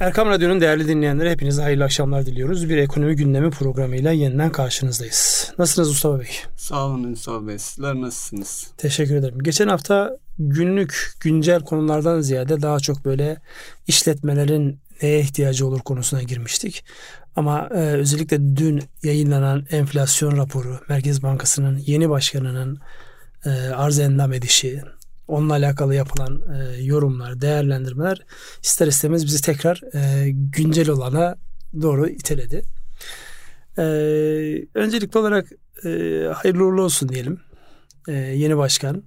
Erkam Radyo'nun değerli dinleyenleri hepinize hayırlı akşamlar diliyoruz. Bir ekonomi gündemi programıyla yeniden karşınızdayız. Nasılsınız Mustafa Bey? Sağ olun Ünsal Bey. Sizler nasılsınız? Teşekkür ederim. Geçen hafta günlük, güncel konulardan ziyade daha çok böyle işletmelerin neye ihtiyacı olur konusuna girmiştik. Ama e, özellikle dün yayınlanan enflasyon raporu, Merkez Bankası'nın yeni başkanının e, arz endam edişi, onunla alakalı yapılan e, yorumlar, değerlendirmeler ister istemez bizi tekrar e, güncel olana doğru iteledi. E, öncelikli olarak e, hayırlı uğurlu olsun diyelim. E, yeni başkan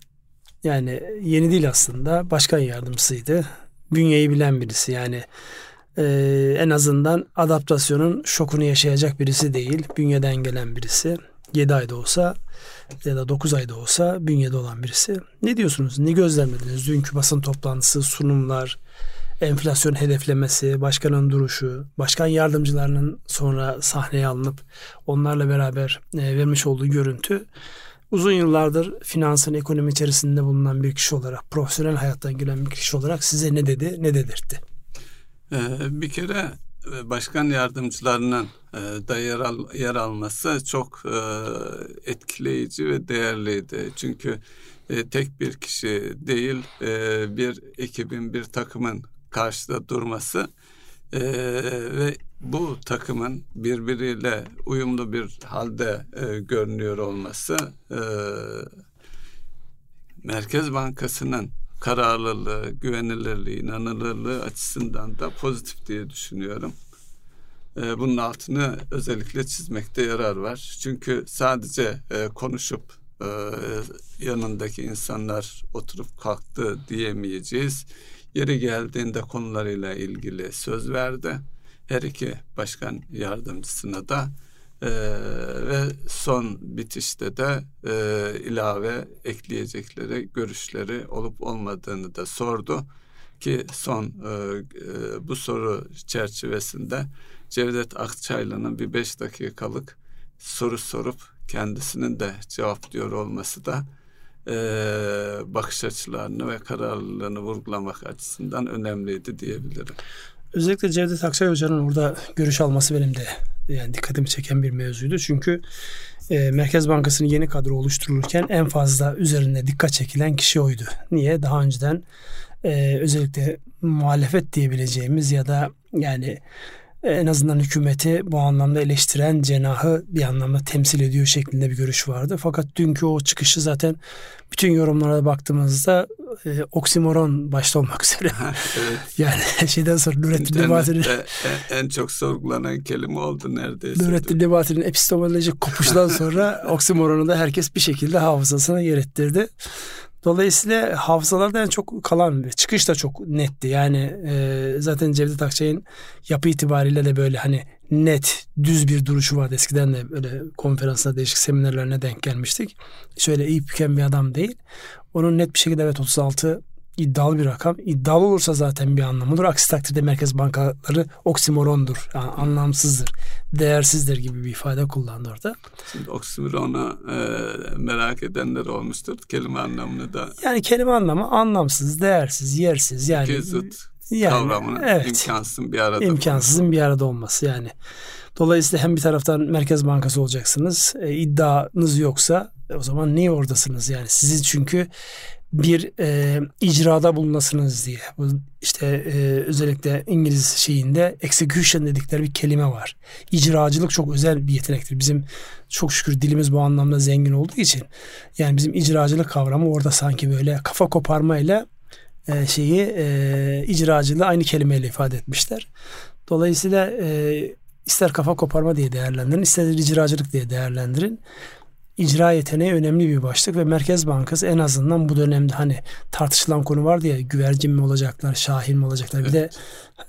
yani yeni değil aslında başkan yardımcısıydı. Bünyeyi bilen birisi yani e, en azından adaptasyonun şokunu yaşayacak birisi değil. Bünyeden gelen birisi. 7 ayda olsa ya da 9 ayda olsa bünyede olan birisi. Ne diyorsunuz? Ne gözlemlediniz? Dünkü basın toplantısı, sunumlar, enflasyon hedeflemesi, başkanın duruşu, başkan yardımcılarının sonra sahneye alınıp onlarla beraber e, vermiş olduğu görüntü uzun yıllardır finansın ekonomi içerisinde bulunan bir kişi olarak, profesyonel hayattan gelen bir kişi olarak size ne dedi, ne dedirtti? Ee, bir kere başkan yardımcılarının e, da yer, al, yer alması çok e, etkileyici ve değerliydi. Çünkü e, tek bir kişi değil bir ekibin bir takımın karşıda durması ve bu takımın birbiriyle uyumlu bir halde görünüyor olması Merkez Bankası'nın kararlılığı, güvenilirliği, inanılırlığı açısından da pozitif diye düşünüyorum. Ee, bunun altını özellikle çizmekte yarar var. Çünkü sadece e, konuşup e, yanındaki insanlar oturup kalktı diyemeyeceğiz. Yeri geldiğinde konularıyla ilgili söz verdi. Her iki başkan yardımcısına da e, ve son bitişte de e, ilave ekleyecekleri görüşleri olup olmadığını da sordu ki son e, e, bu soru çerçevesinde Cevdet Akçaylı'nın bir beş dakikalık soru sorup kendisinin de cevaplıyor olması da e, bakış açılarını ve kararlılığını vurgulamak açısından önemliydi diyebilirim. Özellikle Cevdet Akçay Hoca'nın orada görüş alması benim de yani dikkatimi çeken bir mevzuydu. Çünkü e, Merkez Bankası'nın yeni kadro oluşturulurken en fazla üzerine dikkat çekilen kişi oydu. Niye? Daha önceden e, özellikle muhalefet diyebileceğimiz ya da yani en azından hükümeti bu anlamda eleştiren cenahı bir anlamda temsil ediyor şeklinde bir görüş vardı. Fakat dünkü o çıkışı zaten bütün yorumlara baktığımızda e, oksimoron başta olmak üzere. evet. Yani şeyden sonra Nurettin Nebati'nin en, en çok sorgulanan kelime oldu neredeyse. Nurettin Nebati'nin epistemolojik kopuştan sonra oksimoronu da herkes bir şekilde hafızasına yer ettirdi. Dolayısıyla hafızalarda en çok kalan bir çıkış da çok netti. Yani e, zaten Cevdet Akçay'ın yapı itibariyle de böyle hani net, düz bir duruşu vardı. Eskiden de böyle konferansına, değişik seminerlerine denk gelmiştik. Şöyle iyi büken bir adam değil. Onun net bir şekilde evet 36 iddialı bir rakam. İddialı olursa zaten bir anlamıdır. Aksi takdirde merkez bankaları oksimorondur. Yani anlamsızdır, değersizdir gibi bir ifade kullandı orada. Şimdi oksimoronu e, merak edenler olmuştur. Kelime anlamını da. Yani kelime anlamı anlamsız, değersiz, yersiz. Yani İki zıt yani, kavramının evet, imkansızın bir arada imkansızın olması. bir arada olması yani. Dolayısıyla hem bir taraftan Merkez Bankası olacaksınız. E, iddianız yoksa o zaman niye oradasınız yani? Sizin çünkü bir e, icrada bulunasınız diye. Bu işte e, özellikle İngiliz şeyinde execution dedikleri bir kelime var. İcracılık çok özel bir yetenektir. Bizim çok şükür dilimiz bu anlamda zengin olduğu için yani bizim icracılık kavramı orada sanki böyle kafa koparmayla e, şeyi e, icracılığı aynı kelimeyle ifade etmişler. Dolayısıyla e, ister kafa koparma diye değerlendirin, ister icracılık diye değerlendirin icra yeteneği önemli bir başlık ve Merkez Bankası en azından bu dönemde hani tartışılan konu vardı ya güvercin mi olacaklar, şahin mi olacaklar evet. bir de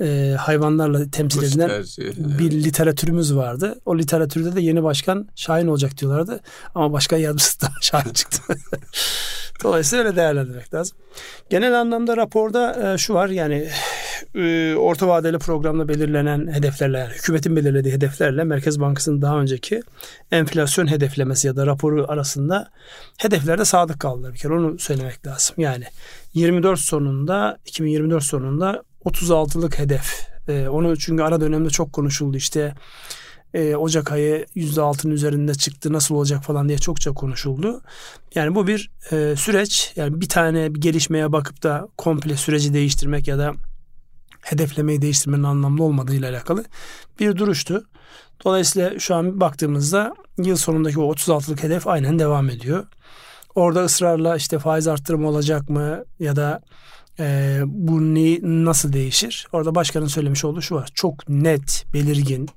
e, hayvanlarla temsil Kuş edilen tercih, bir evet. literatürümüz vardı. O literatürde de yeni başkan şahin olacak diyorlardı ama başkan yardımcısı da şahin çıktı. Dolayısıyla öyle değerlendirmek lazım. Genel anlamda raporda e, şu var yani e, orta vadeli programda belirlenen hedeflerle yani hükümetin belirlediği hedeflerle Merkez Bankası'nın daha önceki enflasyon hedeflemesi ya da raporu arasında hedeflerde sadık kaldılar bir kere onu söylemek lazım. Yani 24 sonunda 2024 sonunda 36'lık hedef E, onu çünkü ara dönemde çok konuşuldu işte e, Ocak ayı %6'nın üzerinde çıktı nasıl olacak falan diye çokça konuşuldu. Yani bu bir e, süreç yani bir tane bir gelişmeye bakıp da komple süreci değiştirmek ya da hedeflemeyi değiştirmenin anlamlı olmadığıyla alakalı bir duruştu. Dolayısıyla şu an baktığımızda yıl sonundaki o 36'lık hedef aynen devam ediyor. Orada ısrarla işte faiz arttırımı olacak mı ya da e, bu ne, nasıl değişir? Orada başkanın söylemiş olduğu şu var. Çok net, belirgin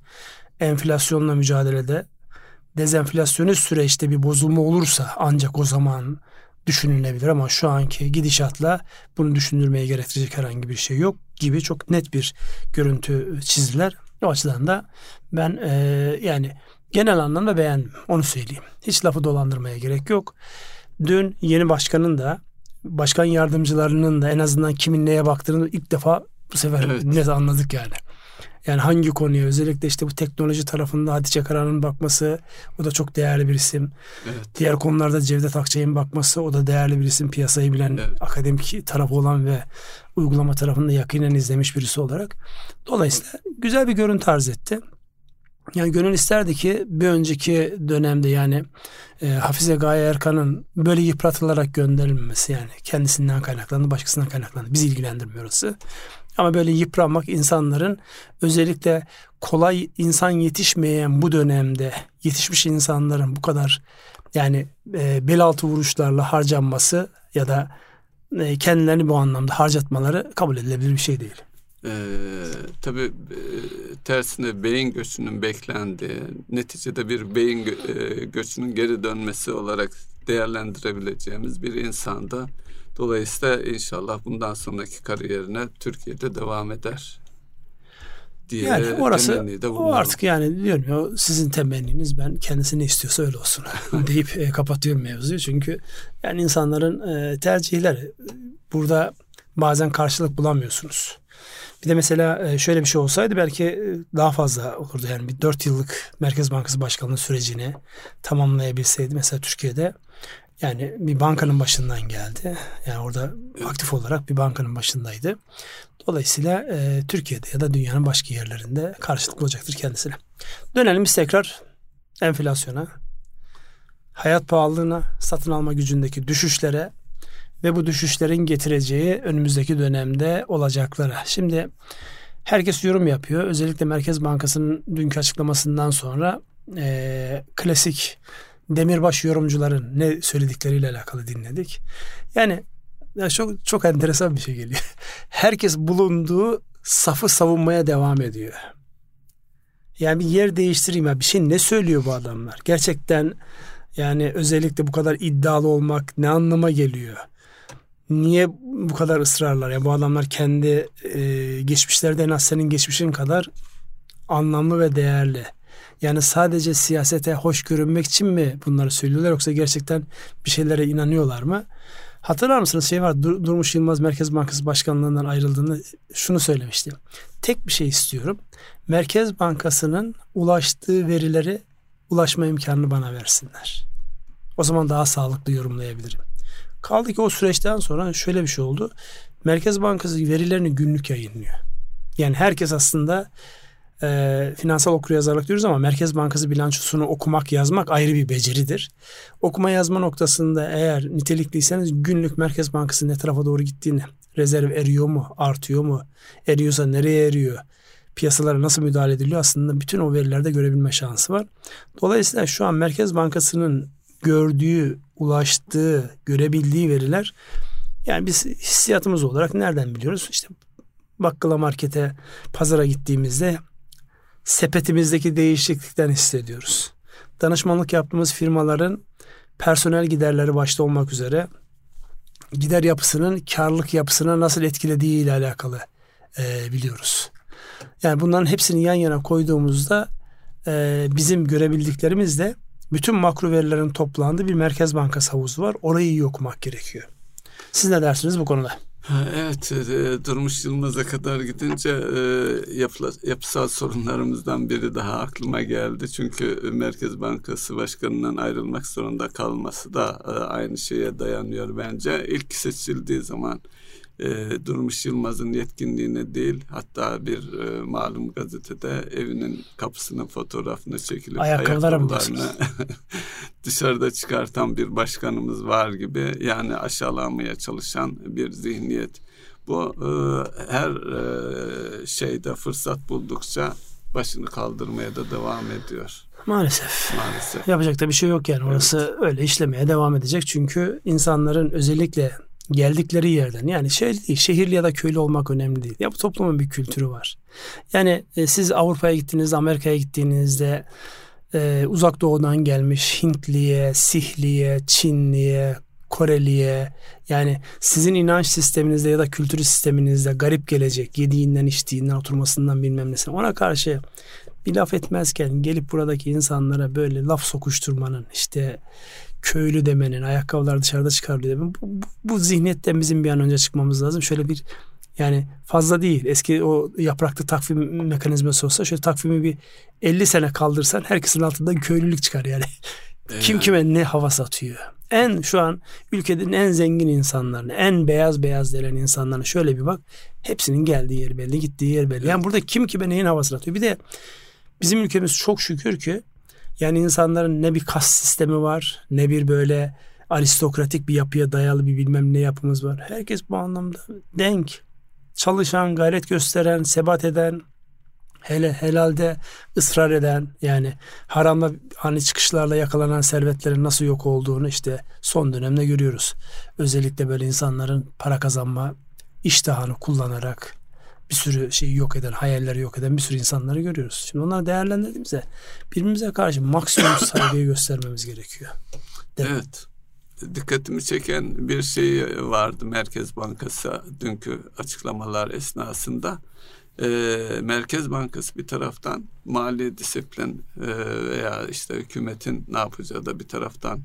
enflasyonla mücadelede dezenflasyonist süreçte bir bozulma olursa ancak o zaman düşünülebilir ama şu anki gidişatla bunu düşündürmeye gerektirecek herhangi bir şey yok gibi çok net bir görüntü çizdiler. O açıdan da ben e, yani genel anlamda beğendim onu söyleyeyim. Hiç lafı dolandırmaya gerek yok. Dün yeni başkanın da başkan yardımcılarının da en azından kimin neye baktığını ilk defa bu sefer evet. net anladık yani. Yani hangi konuya özellikle işte bu teknoloji tarafında Hatice Karan'ın bakması o da çok değerli bir isim. Evet. Diğer konularda Cevdet Akçay'ın bakması o da değerli bir isim. Piyasayı bilen evet. akademik tarafı olan ve uygulama tarafında yakinen izlemiş birisi olarak. Dolayısıyla güzel bir görüntü arz etti. Yani gönül isterdi ki bir önceki dönemde yani e, Hafize Gaye Erkan'ın böyle yıpratılarak gönderilmemesi yani kendisinden kaynaklandı, başkasından kaynaklandı. Bizi ilgilendirmiyor orası. Ama böyle yıpranmak insanların özellikle kolay insan yetişmeyen bu dönemde yetişmiş insanların bu kadar yani e, bel altı vuruşlarla harcanması ya da e, kendilerini bu anlamda harcatmaları kabul edilebilir bir şey değil. Ee, tabii e, tersine beyin göçünün beklendiği, neticede bir beyin gö- e, göçünün geri dönmesi olarak değerlendirebileceğimiz bir insanda. Dolayısıyla inşallah bundan sonraki kariyerine Türkiye'de devam eder diye yani orası o artık yani diyorum ya sizin temenniniz ben kendisi ne istiyorsa öyle olsun deyip e, kapatıyorum mevzuyu çünkü yani insanların e, tercihleri burada bazen karşılık bulamıyorsunuz. Bir de mesela e, şöyle bir şey olsaydı belki daha fazla olurdu. Yani bir dört yıllık Merkez Bankası Başkanlığı sürecini tamamlayabilseydi mesela Türkiye'de yani bir bankanın başından geldi. Yani orada aktif olarak bir bankanın başındaydı. Dolayısıyla e, Türkiye'de ya da dünyanın başka yerlerinde karşılıklı olacaktır kendisine. Dönelim biz tekrar enflasyona, hayat pahalılığına, satın alma gücündeki düşüşlere ve bu düşüşlerin getireceği önümüzdeki dönemde olacaklara. Şimdi herkes yorum yapıyor. Özellikle Merkez Bankası'nın dünkü açıklamasından sonra e, klasik demirbaş yorumcuların ne söyledikleriyle alakalı dinledik. Yani ya çok çok enteresan bir şey geliyor. Herkes bulunduğu safı savunmaya devam ediyor. Yani bir yer değiştireyim ya bir şey ne söylüyor bu adamlar? Gerçekten yani özellikle bu kadar iddialı olmak ne anlama geliyor? Niye bu kadar ısrarlar? Yani bu adamlar kendi e, geçmişlerde en az senin geçmişin kadar anlamlı ve değerli. Yani sadece siyasete hoş görünmek için mi bunları söylüyorlar yoksa gerçekten bir şeylere inanıyorlar mı? Hatırlar mısınız şey var Dur- Durmuş Yılmaz Merkez Bankası Başkanlığından ayrıldığında şunu söylemişti. Tek bir şey istiyorum. Merkez Bankası'nın ulaştığı verileri ulaşma imkanını bana versinler. O zaman daha sağlıklı yorumlayabilirim. Kaldı ki o süreçten sonra şöyle bir şey oldu. Merkez Bankası verilerini günlük yayınlıyor. Yani herkes aslında e, finansal okuryazarlık diyoruz ama Merkez Bankası bilançosunu okumak yazmak ayrı bir beceridir. Okuma yazma noktasında eğer nitelikliyseniz günlük Merkez Bankası ne tarafa doğru gittiğini, rezerv eriyor mu, artıyor mu, eriyorsa nereye eriyor, piyasalara nasıl müdahale ediliyor aslında bütün o verilerde görebilme şansı var. Dolayısıyla şu an Merkez Bankası'nın gördüğü, ulaştığı, görebildiği veriler yani biz hissiyatımız olarak nereden biliyoruz? İşte bakkala markete, pazara gittiğimizde sepetimizdeki değişiklikten hissediyoruz. Danışmanlık yaptığımız firmaların personel giderleri başta olmak üzere gider yapısının karlılık yapısına nasıl etkilediği ile alakalı e, biliyoruz. Yani bunların hepsini yan yana koyduğumuzda e, bizim görebildiklerimizde bütün makro verilerin toplandığı bir Merkez Bankası havuzu var. Orayı iyi okumak gerekiyor. Siz ne dersiniz bu konuda? Evet, e, Durmuş Yılmaz'a kadar gidince e, yapıla, yapısal sorunlarımızdan biri daha aklıma geldi. Çünkü Merkez Bankası Başkanı'ndan ayrılmak zorunda kalması da e, aynı şeye dayanıyor bence. İlk seçildiği zaman e, Durmuş Yılmaz'ın yetkinliğine değil hatta bir e, malum gazetede evinin kapısının fotoğrafını çekilip ayakkabılarını dışarıda çıkartan bir başkanımız var gibi yani aşağılamaya çalışan bir zihniyet. Bu e, her e, şeyde fırsat buldukça başını kaldırmaya da devam ediyor. Maalesef. Maalesef. Yapacak da bir şey yok yani. Orası evet. öyle işlemeye devam edecek. Çünkü insanların özellikle geldikleri yerden yani şey değil, şehirli ya da köylü olmak önemli değil. Ya bu toplumun bir kültürü var. Yani e, siz Avrupa'ya gittiğinizde, Amerika'ya gittiğinizde e, uzak doğudan gelmiş Hintliye, Sihliye, Çinliye, Koreliye yani sizin inanç sisteminizde ya da kültür sisteminizde garip gelecek yediğinden içtiğinden oturmasından bilmem nesine ona karşı bir laf etmezken gelip buradaki insanlara böyle laf sokuşturmanın işte köylü demenin ayakkabılar dışarıda çıkarılıyor demenin bu, bu, bu zihniyetten bizim bir an önce çıkmamız lazım. Şöyle bir yani fazla değil. Eski o yapraklı takvim mekanizması olsa şöyle takvimi bir 50 sene kaldırsan herkesin altından köylülük çıkar yani. Kim kime ne hava satıyor. En şu an ülkenin en zengin insanlarını, en beyaz beyaz denen insanlarına şöyle bir bak. Hepsinin geldiği yer belli, gittiği yer belli. Yani burada kim kime neyin havasını atıyor. Bir de bizim ülkemiz çok şükür ki yani insanların ne bir kas sistemi var, ne bir böyle aristokratik bir yapıya dayalı bir bilmem ne yapımız var. Herkes bu anlamda denk. Çalışan, gayret gösteren, sebat eden, hele helalde ısrar eden yani haramla hani çıkışlarla yakalanan servetlerin nasıl yok olduğunu işte son dönemde görüyoruz. Özellikle böyle insanların para kazanma iştahını kullanarak bir sürü şeyi yok eden, hayalleri yok eden bir sürü insanları görüyoruz. Şimdi onları değerlendirdiğimizde birbirimize karşı maksimum saygıyı göstermemiz gerekiyor. Değil evet. Dikkatimi çeken bir şey vardı Merkez Bankası dünkü açıklamalar esnasında e, Merkez Bankası bir taraftan mali disiplin e, veya işte hükümetin ne yapacağı da bir taraftan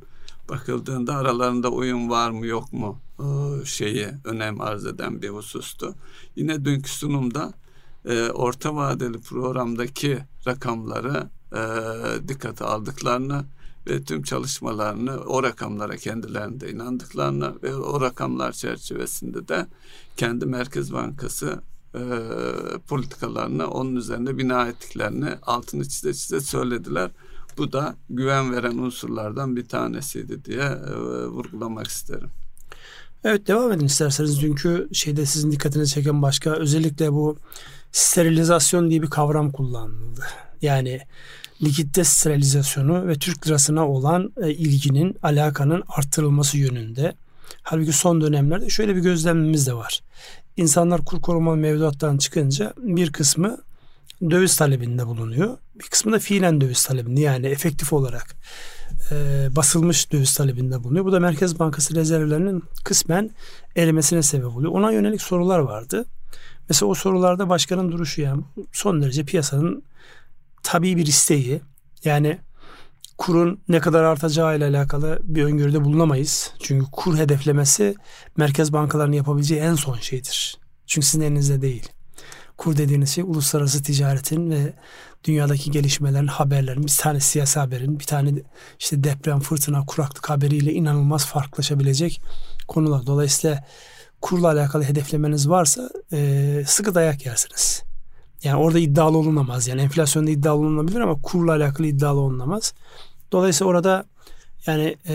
bakıldığında aralarında uyum var mı yok mu e, şeyi önem arz eden bir husustu. Yine dünkü sunumda e, orta vadeli programdaki rakamları e, dikkate aldıklarını ve tüm çalışmalarını o rakamlara kendilerinde inandıklarını ve o rakamlar çerçevesinde de kendi Merkez Bankası politikalarını onun üzerine bina ettiklerini altını çize çize söylediler. Bu da güven veren unsurlardan bir tanesiydi diye e, vurgulamak isterim. Evet devam edin isterseniz. Dünkü şeyde sizin dikkatinizi çeken başka özellikle bu sterilizasyon diye bir kavram kullanıldı. Yani likitte sterilizasyonu ve Türk lirasına olan e, ilginin, alakanın arttırılması yönünde. Halbuki son dönemlerde şöyle bir gözlemimiz de var insanlar kur korumalı mevduattan çıkınca bir kısmı döviz talebinde bulunuyor. Bir kısmı da fiilen döviz talebinde yani efektif olarak e, basılmış döviz talebinde bulunuyor. Bu da Merkez Bankası rezervlerinin kısmen erimesine sebep oluyor. Ona yönelik sorular vardı. Mesela o sorularda başkanın duruşu yani son derece piyasanın tabii bir isteği. Yani kurun ne kadar artacağı ile alakalı bir öngörüde bulunamayız. Çünkü kur hedeflemesi merkez bankalarının yapabileceği en son şeydir. Çünkü sizin elinizde değil. Kur dediğiniz şey uluslararası ticaretin ve dünyadaki gelişmelerin haberlerin bir tane siyasi haberin bir tane işte deprem, fırtına, kuraklık haberiyle inanılmaz farklılaşabilecek konular. Dolayısıyla kurla alakalı hedeflemeniz varsa e, sıkı dayak yersiniz. Yani orada iddialı olunamaz. Yani enflasyonda iddialı olunabilir ama kurla alakalı iddialı olunamaz. Dolayısıyla orada yani e,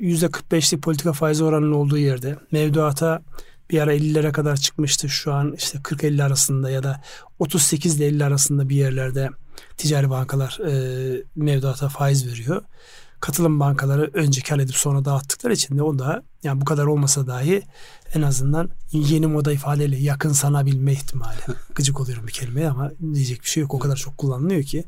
yüzde 45'lik politika faizi oranının olduğu yerde mevduata bir ara 50'lere kadar çıkmıştı. Şu an işte 40-50 arasında ya da 38 ile 50 arasında bir yerlerde ticari bankalar e, mevduata faiz veriyor. Katılım bankaları önce kar edip sonra dağıttıkları için de o da yani bu kadar olmasa dahi en azından yeni moda ifadeyle yakın sanabilme ihtimali. Gıcık oluyorum bir kelimeye ama diyecek bir şey yok. O kadar çok kullanılıyor ki.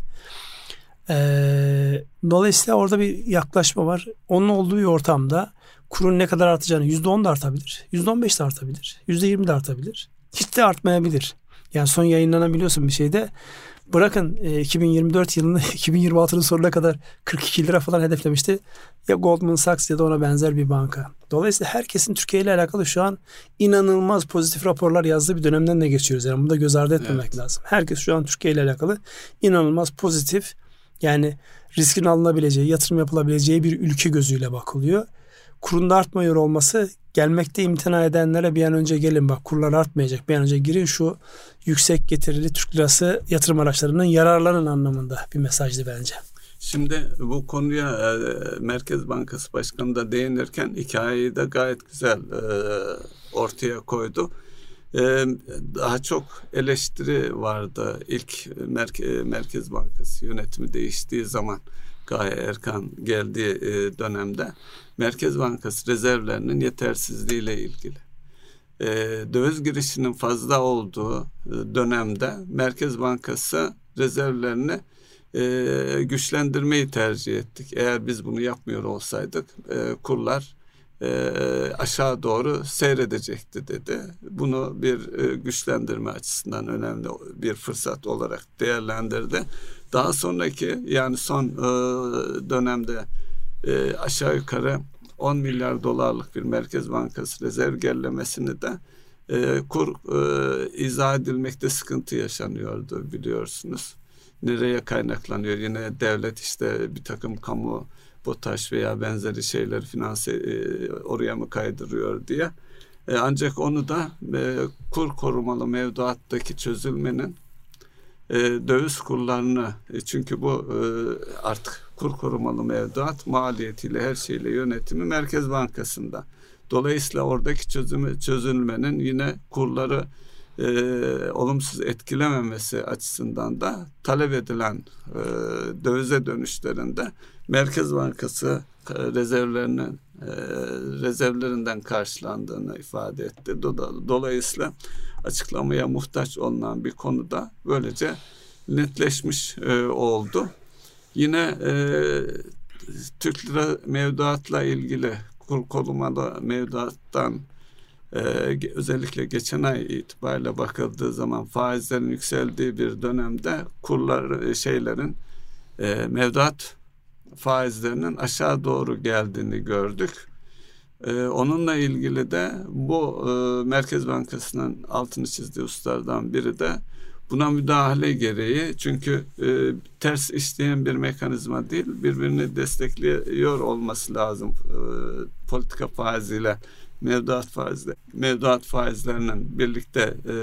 Ee, dolayısıyla orada bir yaklaşma var. Onun olduğu bir ortamda kurun ne kadar artacağını %10 da artabilir. %15 de artabilir. %20 de artabilir. Hiç de artmayabilir. Yani son yayınlanabiliyorsun bir şeyde. Bırakın e, 2024 yılını 2026'nın sonuna kadar 42 lira falan hedeflemişti. Ya Goldman Sachs ya da ona benzer bir banka. Dolayısıyla herkesin Türkiye ile alakalı şu an inanılmaz pozitif raporlar yazdığı bir dönemden de geçiyoruz. Yani bunu da göz ardı etmemek evet. lazım. Herkes şu an Türkiye ile alakalı inanılmaz pozitif yani riskin alınabileceği, yatırım yapılabileceği bir ülke gözüyle bakılıyor. Kurun da artmıyor olması gelmekte imtina edenlere bir an önce gelin bak kurlar artmayacak bir an önce girin şu yüksek getirili Türk lirası yatırım araçlarının yararlanın anlamında bir mesajdı bence. Şimdi bu konuya e, Merkez Bankası Başkanı da değinirken hikayeyi de gayet güzel e, ortaya koydu. E, daha çok eleştiri vardı ilk Merke, Merkez Bankası yönetimi değiştiği zaman Gaye Erkan geldiği e, dönemde Merkez Bankası rezervlerinin yetersizliğiyle ilgili. E, döviz girişinin fazla olduğu e, dönemde Merkez Bankası rezervlerini güçlendirmeyi tercih ettik. Eğer biz bunu yapmıyor olsaydık kurlar aşağı doğru seyredecekti dedi. Bunu bir güçlendirme açısından önemli bir fırsat olarak değerlendirdi. Daha sonraki yani son e, dönemde e, aşağı yukarı 10 milyar dolarlık bir Merkez Bankası rezerv gerilemesini de e, kur izah edilmekte sıkıntı yaşanıyordu biliyorsunuz. Nereye kaynaklanıyor? Yine devlet işte bir takım kamu BOTAŞ veya benzeri şeyler finanse oraya mı kaydırıyor diye. Ancak onu da kur korumalı mevduattaki çözülmenin e, döviz kurlarını e, çünkü bu e, artık kur korumalı mevduat maliyetiyle her şeyle yönetimi Merkez Bankası'nda. Dolayısıyla oradaki çözümü çözülmenin yine kurları e, olumsuz etkilememesi açısından da talep edilen e, dövize dönüşlerinde Merkez Bankası e, rezervlerinin e, rezervlerinden karşılandığını ifade etti. Dolayısıyla açıklamaya muhtaç olunan bir konuda böylece netleşmiş e, oldu. Yine e, Türk lira mevduatla ilgili kur korumalı mevduattan e, özellikle geçen ay itibariyle bakıldığı zaman faizlerin yükseldiği bir dönemde kurlar e, şeylerin e, mevduat faizlerinin aşağı doğru geldiğini gördük. Ee, onunla ilgili de bu e, Merkez Bankası'nın altını çizdiği hususlardan biri de buna müdahale gereği çünkü e, ters işleyen bir mekanizma değil birbirini destekliyor olması lazım e, politika faiziyle mevduat faizle mevduat faizlerinin birlikte e,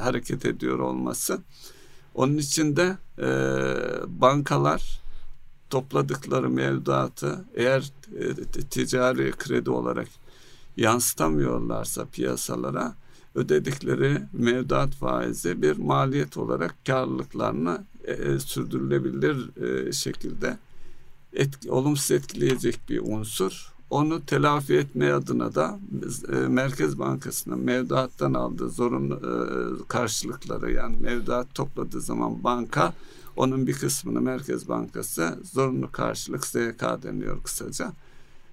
hareket ediyor olması onun için de e, bankalar topladıkları mevduatı eğer e, ticari kredi olarak yansıtamıyorlarsa piyasalara ödedikleri mevduat faizi bir maliyet olarak karlılıklarını e, e, sürdürülebilir e, şekilde etki, olumsuz etkileyecek bir unsur. Onu telafi etme adına da e, Merkez Bankası'nın mevduattan aldığı zorunlu e, karşılıkları yani mevduat topladığı zaman banka onun bir kısmını Merkez Bankası zorunlu karşılık SK deniyor kısaca.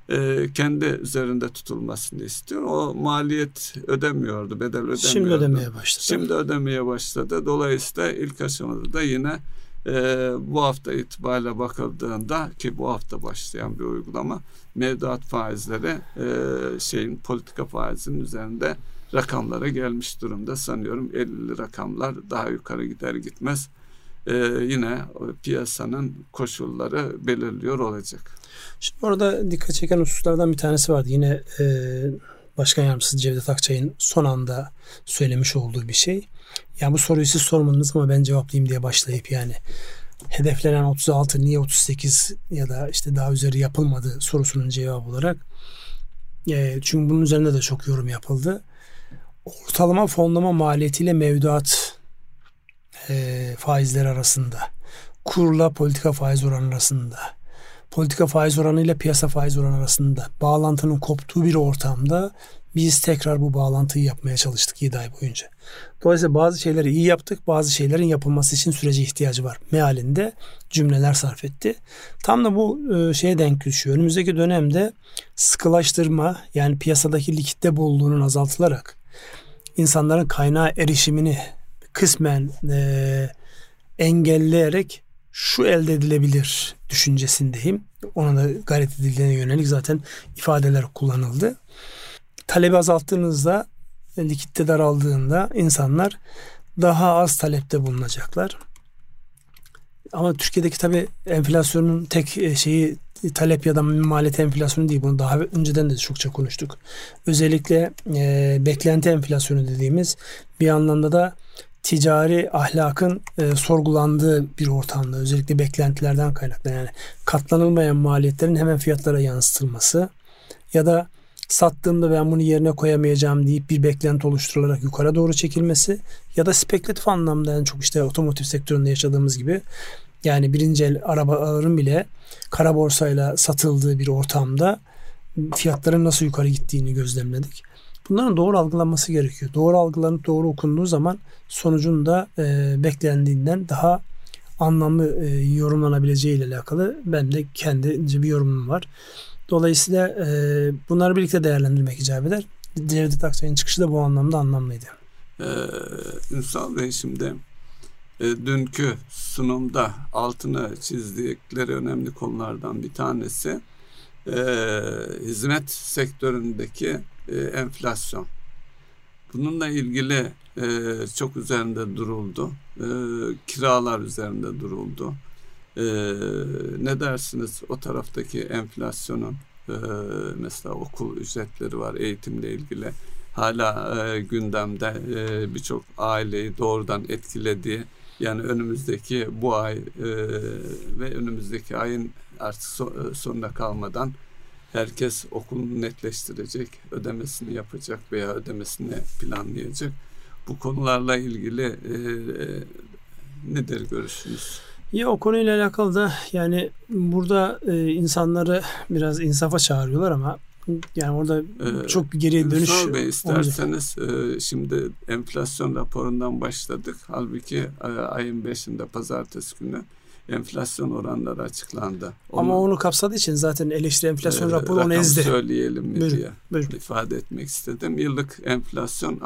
E, kendi üzerinde tutulmasını istiyor. O maliyet ödemiyordu, bedel ödemiyordu. Şimdi ödemeye başladı. Şimdi ödemeye başladı. Dolayısıyla ilk aşamada da yine e, bu hafta itibariyle bakıldığında ki bu hafta başlayan bir uygulama mevduat faizleri e, şeyin politika faizinin üzerinde rakamlara gelmiş durumda sanıyorum 50 rakamlar daha yukarı gider gitmez e, yine piyasanın koşulları belirliyor olacak. Şimdi orada dikkat çeken hususlardan bir tanesi vardı. Yine e, Başkan Yardımcısı Cevdet Akçay'ın son anda söylemiş olduğu bir şey. Yani bu soruyu siz sormadınız ama ben cevaplayayım diye başlayıp yani hedeflenen 36 niye 38 ya da işte daha üzeri yapılmadı sorusunun cevabı olarak e, çünkü bunun üzerinde de çok yorum yapıldı. Ortalama fonlama maliyetiyle mevduat e, faizler arasında, kurla politika faiz oranı arasında, politika faiz oranı ile piyasa faiz oranı arasında bağlantının koptuğu bir ortamda biz tekrar bu bağlantıyı yapmaya çalıştık 7 ay boyunca. Dolayısıyla bazı şeyleri iyi yaptık, bazı şeylerin yapılması için sürece ihtiyacı var. Mealinde cümleler sarf etti. Tam da bu e, şeye denk düşüyor. Önümüzdeki dönemde sıkılaştırma yani piyasadaki likitte bolluğunun azaltılarak insanların kaynağı erişimini kısmen e, engelleyerek şu elde edilebilir düşüncesindeyim. Ona da gayret edildiğine yönelik zaten ifadeler kullanıldı. Talebi azalttığınızda likitte daraldığında insanlar daha az talepte bulunacaklar. Ama Türkiye'deki tabii enflasyonun tek e, şeyi talep ya da maliyet enflasyonu değil. Bunu daha önceden de çokça konuştuk. Özellikle e, beklenti enflasyonu dediğimiz bir anlamda da ticari ahlakın e, sorgulandığı bir ortamda özellikle beklentilerden kaynaklı yani katlanılmayan maliyetlerin hemen fiyatlara yansıtılması ya da sattığımda ben bunu yerine koyamayacağım deyip bir beklenti oluşturularak yukarı doğru çekilmesi ya da spekülatif anlamda en çok işte otomotiv sektöründe yaşadığımız gibi yani birinci el arabaların bile kara borsayla satıldığı bir ortamda fiyatların nasıl yukarı gittiğini gözlemledik. Bunların doğru algılanması gerekiyor. Doğru algılanıp doğru okunduğu zaman sonucun da e, beklendiğinden daha anlamlı e, yorumlanabileceği ile alakalı ben de kendince bir yorumum var. Dolayısıyla e, bunları birlikte değerlendirmek icap eder. Cevdet Akçay'ın çıkışı da bu anlamda anlamlıydı. Ee, Ünsal Bey şimdi e, dünkü sunumda altını çizdikleri önemli konulardan bir tanesi e, hizmet sektöründeki e, enflasyon. Bununla ilgili e, çok üzerinde duruldu. E, kiralar üzerinde duruldu. E, ne dersiniz o taraftaki enflasyonun e, mesela okul ücretleri var eğitimle ilgili hala e, gündemde e, birçok aileyi doğrudan etkilediği yani önümüzdeki bu ay e, ve önümüzdeki ayın artık so, e, sonuna kalmadan herkes okulunu netleştirecek, ödemesini yapacak veya ödemesini planlayacak. Bu konularla ilgili e, e, nedir görüşünüz? Ya o konuyla alakalı da yani burada e, insanları biraz insafa çağırıyorlar ama yani orada ee, çok geriye dönüş Ünsal Bey isterseniz e, şimdi enflasyon raporundan başladık. Halbuki e, ayın 5'inde pazartesi günü enflasyon oranları açıklandı. Onu, Ama onu kapsadığı için zaten eleştiri enflasyon e, raporu onu ezdi. söyleyelim mi buyurun, diye buyurun. ifade etmek istedim. Yıllık enflasyon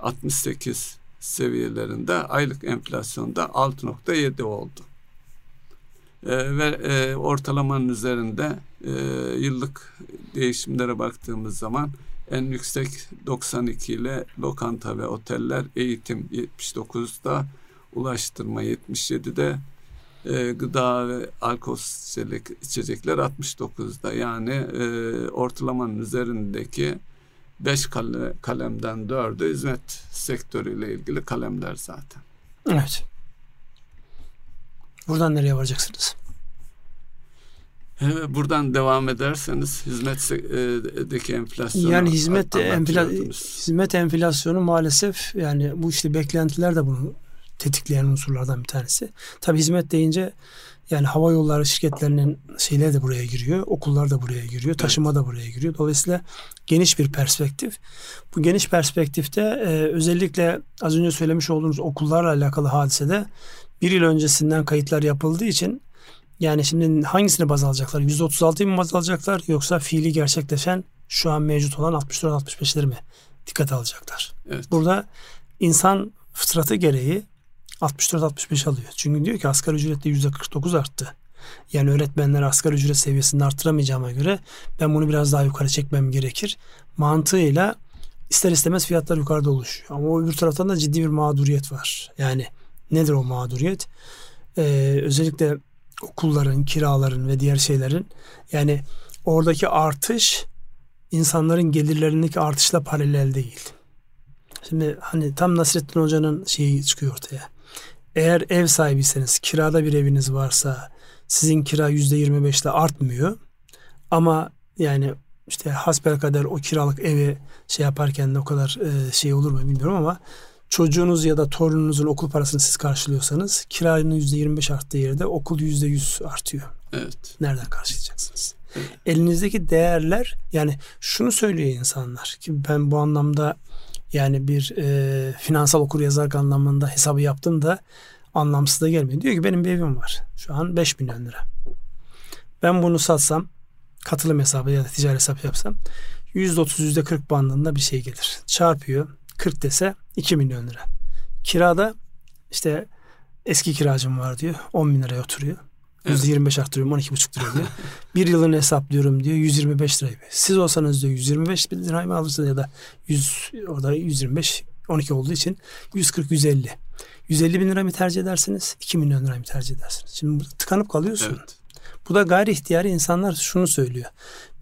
64.68 seviyelerinde aylık enflasyonda 6.7 oldu. E, ve e, ortalamanın üzerinde e, yıllık değişimlere baktığımız zaman en yüksek 92 ile lokanta ve oteller eğitim 79'da ulaştırma 77'de e, gıda ve alkol içecekler 69'da yani e, ortalamanın üzerindeki 5 kale, kalemden 4'ü hizmet sektörüyle ilgili kalemler zaten. Evet. Buradan nereye varacaksınız? Evet, buradan devam ederseniz hizmetteki enflasyon yani hizmet enfla, hizmet enflasyonu maalesef yani bu işte beklentiler de bunu tetikleyen unsurlardan bir tanesi. Tabi hizmet deyince yani hava yolları şirketlerinin şeyleri de buraya giriyor. Okullar da buraya giriyor. Taşıma da buraya giriyor. Dolayısıyla geniş bir perspektif. Bu geniş perspektifte e, özellikle az önce söylemiş olduğunuz okullarla alakalı hadisede bir yıl öncesinden kayıtlar yapıldığı için yani şimdi hangisini baz alacaklar? 136'yı mı baz alacaklar yoksa fiili gerçekleşen şu an mevcut olan 64-65'leri mi dikkat alacaklar? Evet. Burada insan fıtratı gereği 64-65 alıyor. Çünkü diyor ki asgari ücretle %49 arttı. Yani öğretmenler asgari ücret seviyesinde arttıramayacağıma göre ben bunu biraz daha yukarı çekmem gerekir. Mantığıyla ister istemez fiyatlar yukarıda oluşuyor. Ama o öbür taraftan da ciddi bir mağduriyet var. Yani nedir o mağduriyet? Ee, özellikle okulların, kiraların ve diğer şeylerin yani oradaki artış insanların gelirlerindeki artışla paralel değil. Şimdi hani tam Nasrettin Hoca'nın şeyi çıkıyor ortaya. Eğer ev sahibiyseniz, kirada bir eviniz varsa sizin kira yüzde yirmi beşle artmıyor. Ama yani işte hasbel kadar o kiralık evi şey yaparken de o kadar e, şey olur mu bilmiyorum ama çocuğunuz ya da torununuzun okul parasını siz karşılıyorsanız kiranın yüzde yirmi beş arttığı yerde okul yüzde yüz artıyor. Evet. Nereden karşılayacaksınız? Evet. Elinizdeki değerler yani şunu söylüyor insanlar ki ben bu anlamda yani bir e, finansal okur yazar anlamında hesabı yaptım da anlamsız da gelmiyor. Diyor ki benim bir evim var. Şu an 5 milyon lira. Ben bunu satsam katılım hesabı ya da ticari hesap yapsam %30 %40 bandında bir şey gelir. Çarpıyor. 40 dese 2 milyon lira. Kirada işte eski kiracım var diyor. 10 bin liraya oturuyor. Evet. %25 arttırıyorum 12,5 lira diyor. bir yılını hesaplıyorum diyor 125 lira. Siz olsanız diyor 125 bin lirayı mı alırsınız ya da 100 orada 125 12 olduğu için 140 150. 150 bin lira mı tercih edersiniz? 2 milyon lira mı tercih edersiniz? Şimdi burada tıkanıp kalıyorsun. Evet. Bu da gayri ihtiyari insanlar şunu söylüyor.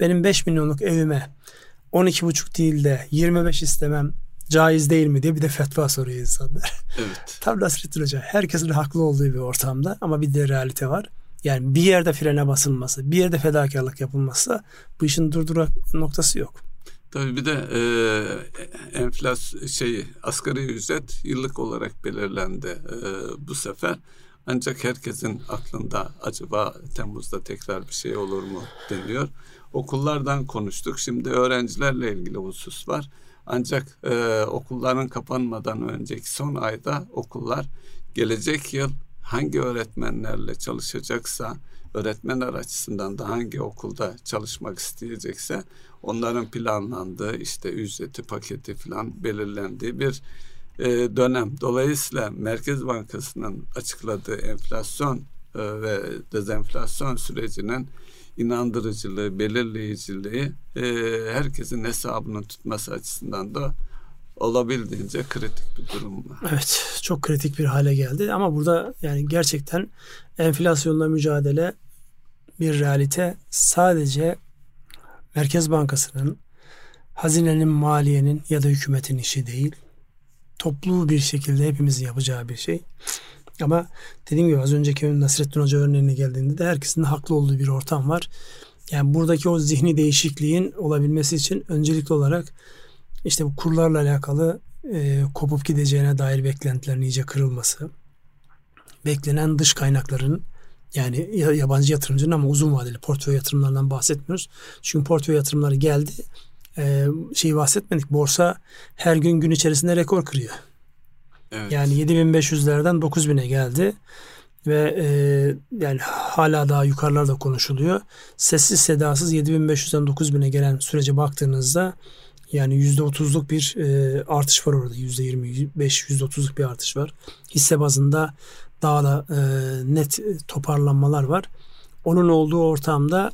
Benim 5 milyonluk evime 12,5 değil de 25 istemem caiz değil mi diye bir de fetva soruyor insanlar. Evet. Tabii Nasrettin Hoca herkesin haklı olduğu bir ortamda ama bir de realite var. Yani bir yerde frene basılması, bir yerde fedakarlık yapılmazsa bu işin durdurak noktası yok. Tabii bir de e, enflasyon şey asgari ücret yıllık olarak belirlendi e, bu sefer. Ancak herkesin aklında acaba Temmuz'da tekrar bir şey olur mu deniyor. Okullardan konuştuk. Şimdi öğrencilerle ilgili husus var. Ancak e, okulların kapanmadan önceki son ayda okullar gelecek yıl hangi öğretmenlerle çalışacaksa, öğretmenler açısından da hangi okulda çalışmak isteyecekse onların planlandığı işte ücreti paketi falan belirlendiği bir e, dönem. Dolayısıyla Merkez Bankası'nın açıkladığı enflasyon e, ve dezenflasyon sürecinin inandırıcılığı, belirleyiciliği e, herkesin hesabını tutması açısından da olabildiğince kritik bir durum. Evet, çok kritik bir hale geldi ama burada yani gerçekten enflasyonla mücadele bir realite sadece Merkez Bankası'nın, hazinenin, maliyenin ya da hükümetin işi değil. Toplu bir şekilde hepimizin yapacağı bir şey. Ama dediğim gibi az önceki Nasrettin Hoca örneğine geldiğinde de herkesin haklı olduğu bir ortam var. Yani buradaki o zihni değişikliğin olabilmesi için öncelikli olarak işte bu kurlarla alakalı e, kopup gideceğine dair beklentilerin iyice kırılması, beklenen dış kaynakların yani yabancı yatırımcının ama uzun vadeli portföy yatırımlarından bahsetmiyoruz. Çünkü portföy yatırımları geldi. Ee, şeyi bahsetmedik. Borsa her gün gün içerisinde rekor kırıyor. Evet. Yani 7500'lerden 9000'e geldi ve e, yani hala daha yukarılarda konuşuluyor. Sessiz sedasız 7500'den 9000'e gelen sürece baktığınızda yani %30'luk bir e, artış var orada. %25, %30'luk bir artış var. Hisse bazında daha da e, net toparlanmalar var. Onun olduğu ortamda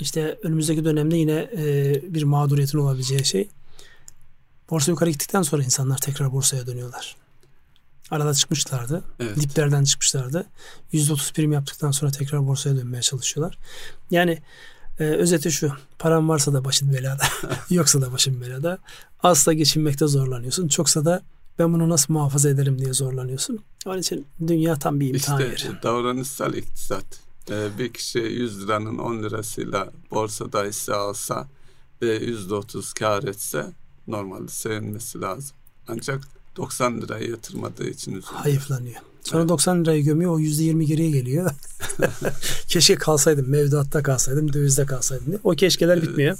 işte önümüzdeki dönemde yine e, bir mağduriyetin olabileceği şey. Borsa yukarı gittikten sonra insanlar tekrar borsaya dönüyorlar. Arada çıkmışlardı. Evet. Diplerden çıkmışlardı. %30 prim yaptıktan sonra tekrar borsaya dönmeye çalışıyorlar. Yani e, özeti şu. Paran varsa da başın belada. yoksa da başın belada. Azsa geçinmekte zorlanıyorsun. Çoksa da ben bunu nasıl muhafaza ederim diye zorlanıyorsun. Onun için dünya tam bir imtihan işte, yeri. davranışsal iktisat. Ee, bir kişi 100 liranın 10 lirasıyla borsada hisse alsa ve %30 kar etse normalde sevinmesi lazım. Ancak 90 liraya yatırmadığı için üzülüyor. Hayıflanıyor. Sonra evet. 90 lirayı gömüyor o %20 geriye geliyor. Keşke kalsaydım mevduatta kalsaydım dövizde kalsaydım diye. O keşkeler evet. bitmiyor.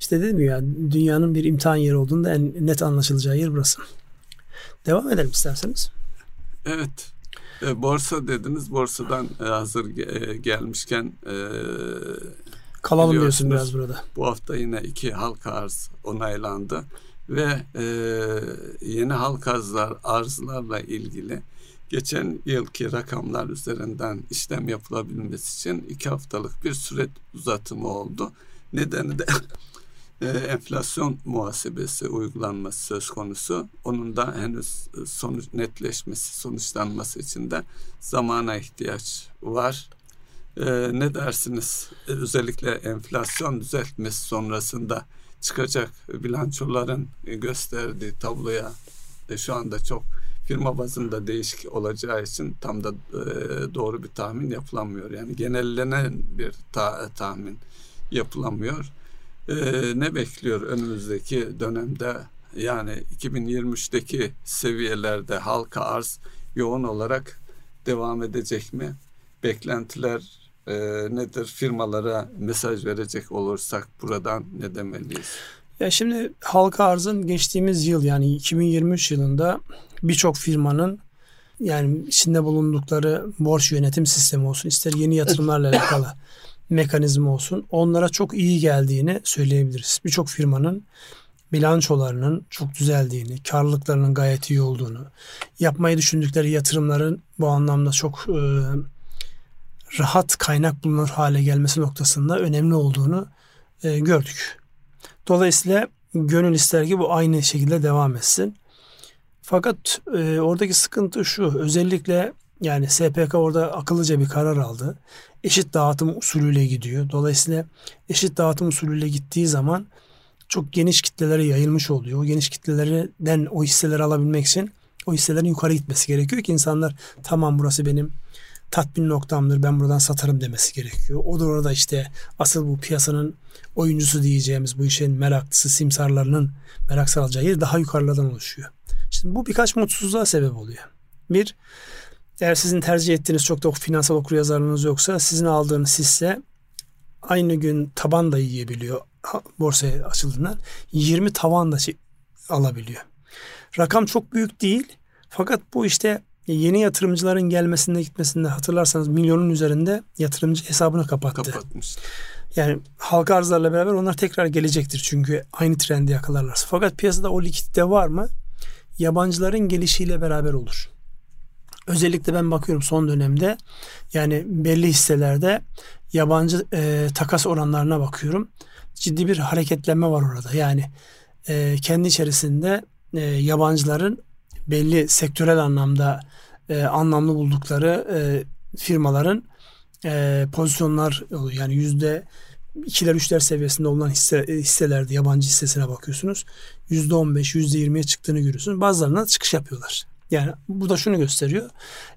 İşte dedim ya dünyanın bir imtihan yeri olduğunda en net anlaşılacağı yer burası. Devam edelim isterseniz. Evet. E, borsa dediniz. Borsadan e, hazır e, gelmişken e, kalalım diyorsun biraz burada. Bu hafta yine iki halka arz onaylandı ve e, yeni halka arzlar, arzlarla ilgili geçen yılki rakamlar üzerinden işlem yapılabilmesi için iki haftalık bir süre uzatımı oldu. Nedeni de e, enflasyon muhasebesi uygulanması söz konusu. Onun da henüz e, sonuç netleşmesi, sonuçlanması için de zamana ihtiyaç var. E, ne dersiniz? E, özellikle enflasyon düzeltmesi sonrasında çıkacak bilançoların gösterdiği tabloya e, şu anda çok firma bazında değişik olacağı için tam da e, doğru bir tahmin yapılamıyor. Yani genellenen bir ta, tahmin yapılamıyor e, ne bekliyor önümüzdeki dönemde? Yani 2023'teki seviyelerde halka arz yoğun olarak devam edecek mi? Beklentiler e, nedir? Firmalara mesaj verecek olursak buradan ne demeliyiz? Ya şimdi halka arzın geçtiğimiz yıl yani 2023 yılında birçok firmanın yani içinde bulundukları borç yönetim sistemi olsun ister yeni yatırımlarla alakalı mekanizma olsun onlara çok iyi geldiğini söyleyebiliriz. Birçok firmanın bilançolarının çok düzeldiğini, karlılıklarının gayet iyi olduğunu, yapmayı düşündükleri yatırımların bu anlamda çok e, rahat kaynak bulunur hale gelmesi noktasında önemli olduğunu e, gördük. Dolayısıyla gönül ister ki bu aynı şekilde devam etsin. Fakat e, oradaki sıkıntı şu. Özellikle yani SPK orada akıllıca bir karar aldı. Eşit dağıtım usulüyle gidiyor. Dolayısıyla eşit dağıtım usulüyle gittiği zaman çok geniş kitlelere yayılmış oluyor. O geniş kitlelerden o hisseleri alabilmek için o hisselerin yukarı gitmesi gerekiyor ki insanlar tamam burası benim tatmin noktamdır ben buradan satarım demesi gerekiyor. O da orada işte asıl bu piyasanın oyuncusu diyeceğimiz bu işin meraklısı simsarlarının merak salacağı yer daha yukarılardan oluşuyor. Şimdi bu birkaç mutsuzluğa sebep oluyor. Bir, eğer sizin tercih ettiğiniz çok da finansal okuryazarlığınız yoksa sizin aldığınız hisse aynı gün taban da yiyebiliyor borsaya açıldığından 20 tavan da şey alabiliyor. Rakam çok büyük değil fakat bu işte yeni yatırımcıların gelmesinde gitmesinde hatırlarsanız milyonun üzerinde yatırımcı hesabını kapattı. Kapatmış. Yani halka arzlarla beraber onlar tekrar gelecektir çünkü aynı trendi yakalarlarsa. Fakat piyasada o likidite var mı? Yabancıların gelişiyle beraber olur. Özellikle ben bakıyorum son dönemde yani belli hisselerde yabancı e, takas oranlarına bakıyorum. Ciddi bir hareketlenme var orada. Yani e, kendi içerisinde e, yabancıların belli sektörel anlamda e, anlamlı buldukları e, firmaların e, pozisyonlar. Yani yüzde ikiler üçler seviyesinde olan hisse, hisselerde yabancı hissesine bakıyorsunuz. Yüzde on beş, yüzde yirmiye çıktığını görüyorsunuz. Bazılarına çıkış yapıyorlar. Yani bu da şunu gösteriyor.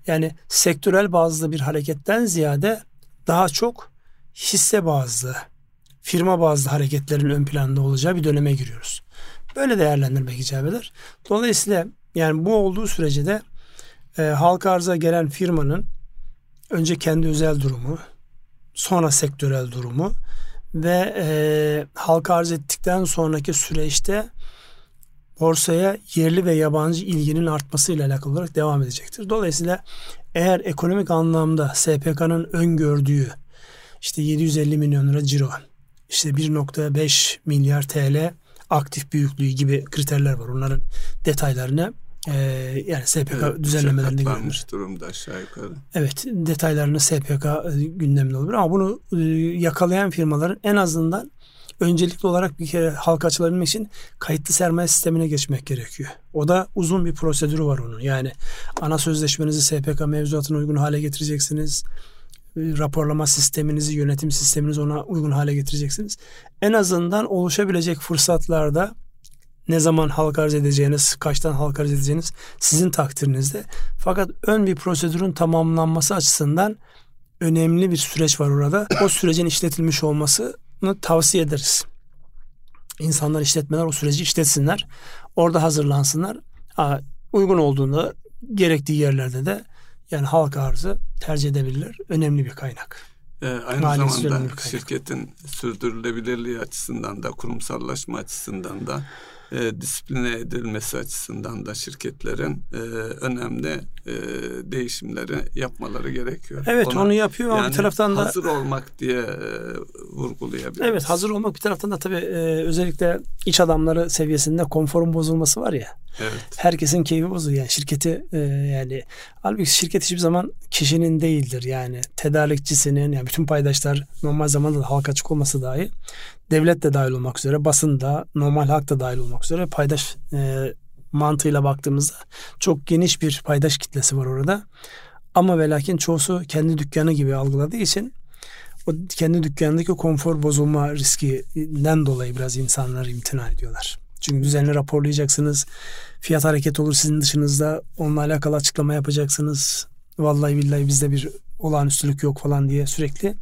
Yani sektörel bazlı bir hareketten ziyade daha çok hisse bazlı, firma bazlı hareketlerin ön planda olacağı bir döneme giriyoruz. Böyle değerlendirmek icap eder. Dolayısıyla yani bu olduğu sürece de e, halka arza gelen firmanın önce kendi özel durumu, sonra sektörel durumu ve e, halka arz ettikten sonraki süreçte borsaya yerli ve yabancı ilginin artmasıyla alakalı olarak devam edecektir. Dolayısıyla eğer ekonomik anlamda SPK'nın öngördüğü işte 750 milyon lira ciro, işte 1.5 milyar TL aktif büyüklüğü gibi kriterler var. Onların detaylarını e, yani SPK evet, düzenlemelerinde görülür. durumda aşağı yukarı. Evet detaylarını SPK e, gündeminde olur ama bunu e, yakalayan firmaların en azından öncelikli olarak bir kere halka açılabilmek için kayıtlı sermaye sistemine geçmek gerekiyor. O da uzun bir prosedürü var onun. Yani ana sözleşmenizi SPK mevzuatına uygun hale getireceksiniz. Raporlama sisteminizi, yönetim sisteminizi ona uygun hale getireceksiniz. En azından oluşabilecek fırsatlarda ne zaman halka arz edeceğiniz, kaçtan halka arz edeceğiniz sizin takdirinizde. Fakat ön bir prosedürün tamamlanması açısından önemli bir süreç var orada. O sürecin işletilmiş olmasını tavsiye ederiz. İnsanlar, işletmeler o süreci işletsinler. Orada hazırlansınlar. Ha, uygun olduğunda gerektiği yerlerde de yani halka arzı tercih edebilirler. Önemli bir kaynak. Ee, aynı Maliyesi zamanda şirketin sürdürülebilirliği açısından da kurumsallaşma açısından da e, disipline edilmesi açısından da şirketlerin e, önemli e, değişimleri yapmaları gerekiyor. Evet Ona, onu yapıyor ama yani bir taraftan da hazır olmak diye e, vurgulayabiliriz. Evet hazır olmak bir taraftan da tabii e, özellikle iç adamları seviyesinde konforun bozulması var ya. Evet. Herkesin keyfi bozuluyor yani şirketi e, yani halbuki şirket hiçbir zaman kişinin değildir yani tedarikçisinin yani bütün paydaşlar normal zamanda da halka açık olması dahi devlet de dahil olmak üzere basın da normal halk da dahil olmak üzere paydaş e, mantığıyla baktığımızda çok geniş bir paydaş kitlesi var orada. Ama ve lakin çoğusu kendi dükkanı gibi algıladığı için o kendi dükkanındaki konfor bozulma riskinden dolayı biraz insanlar imtina ediyorlar. Çünkü düzenli raporlayacaksınız. Fiyat hareket olur sizin dışınızda. Onunla alakalı açıklama yapacaksınız. Vallahi billahi bizde bir olağanüstülük yok falan diye sürekli